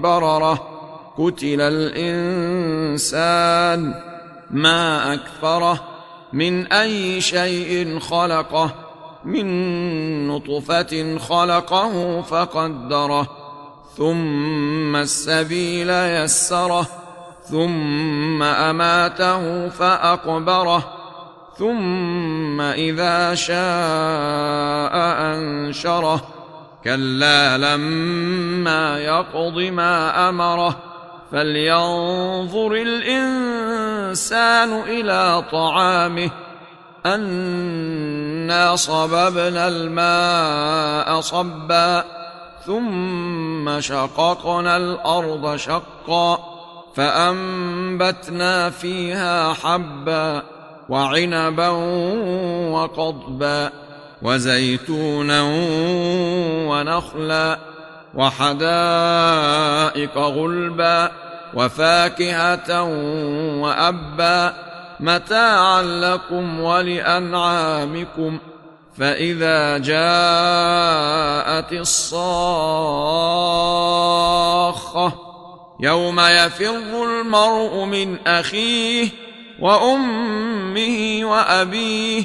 بررة. قتل الإنسان ما أكفره من أي شيء خلقه من نطفة خلقه فقدره. ثم السبيل يسره ثم أماته فأقبره. ثم إذا شاء أنشره. كلا لما يقض ما امره فلينظر الانسان إلى طعامه انا صببنا الماء صبا ثم شققنا الأرض شقا فانبتنا فيها حبا وعنبا وقضبا وزيتونا ونخلا وحدائق غلبا وفاكهة وأبا متاعا لكم ولأنعامكم فإذا جاءت الصاخة يوم يفر المرء من أخيه وأمه وأبيه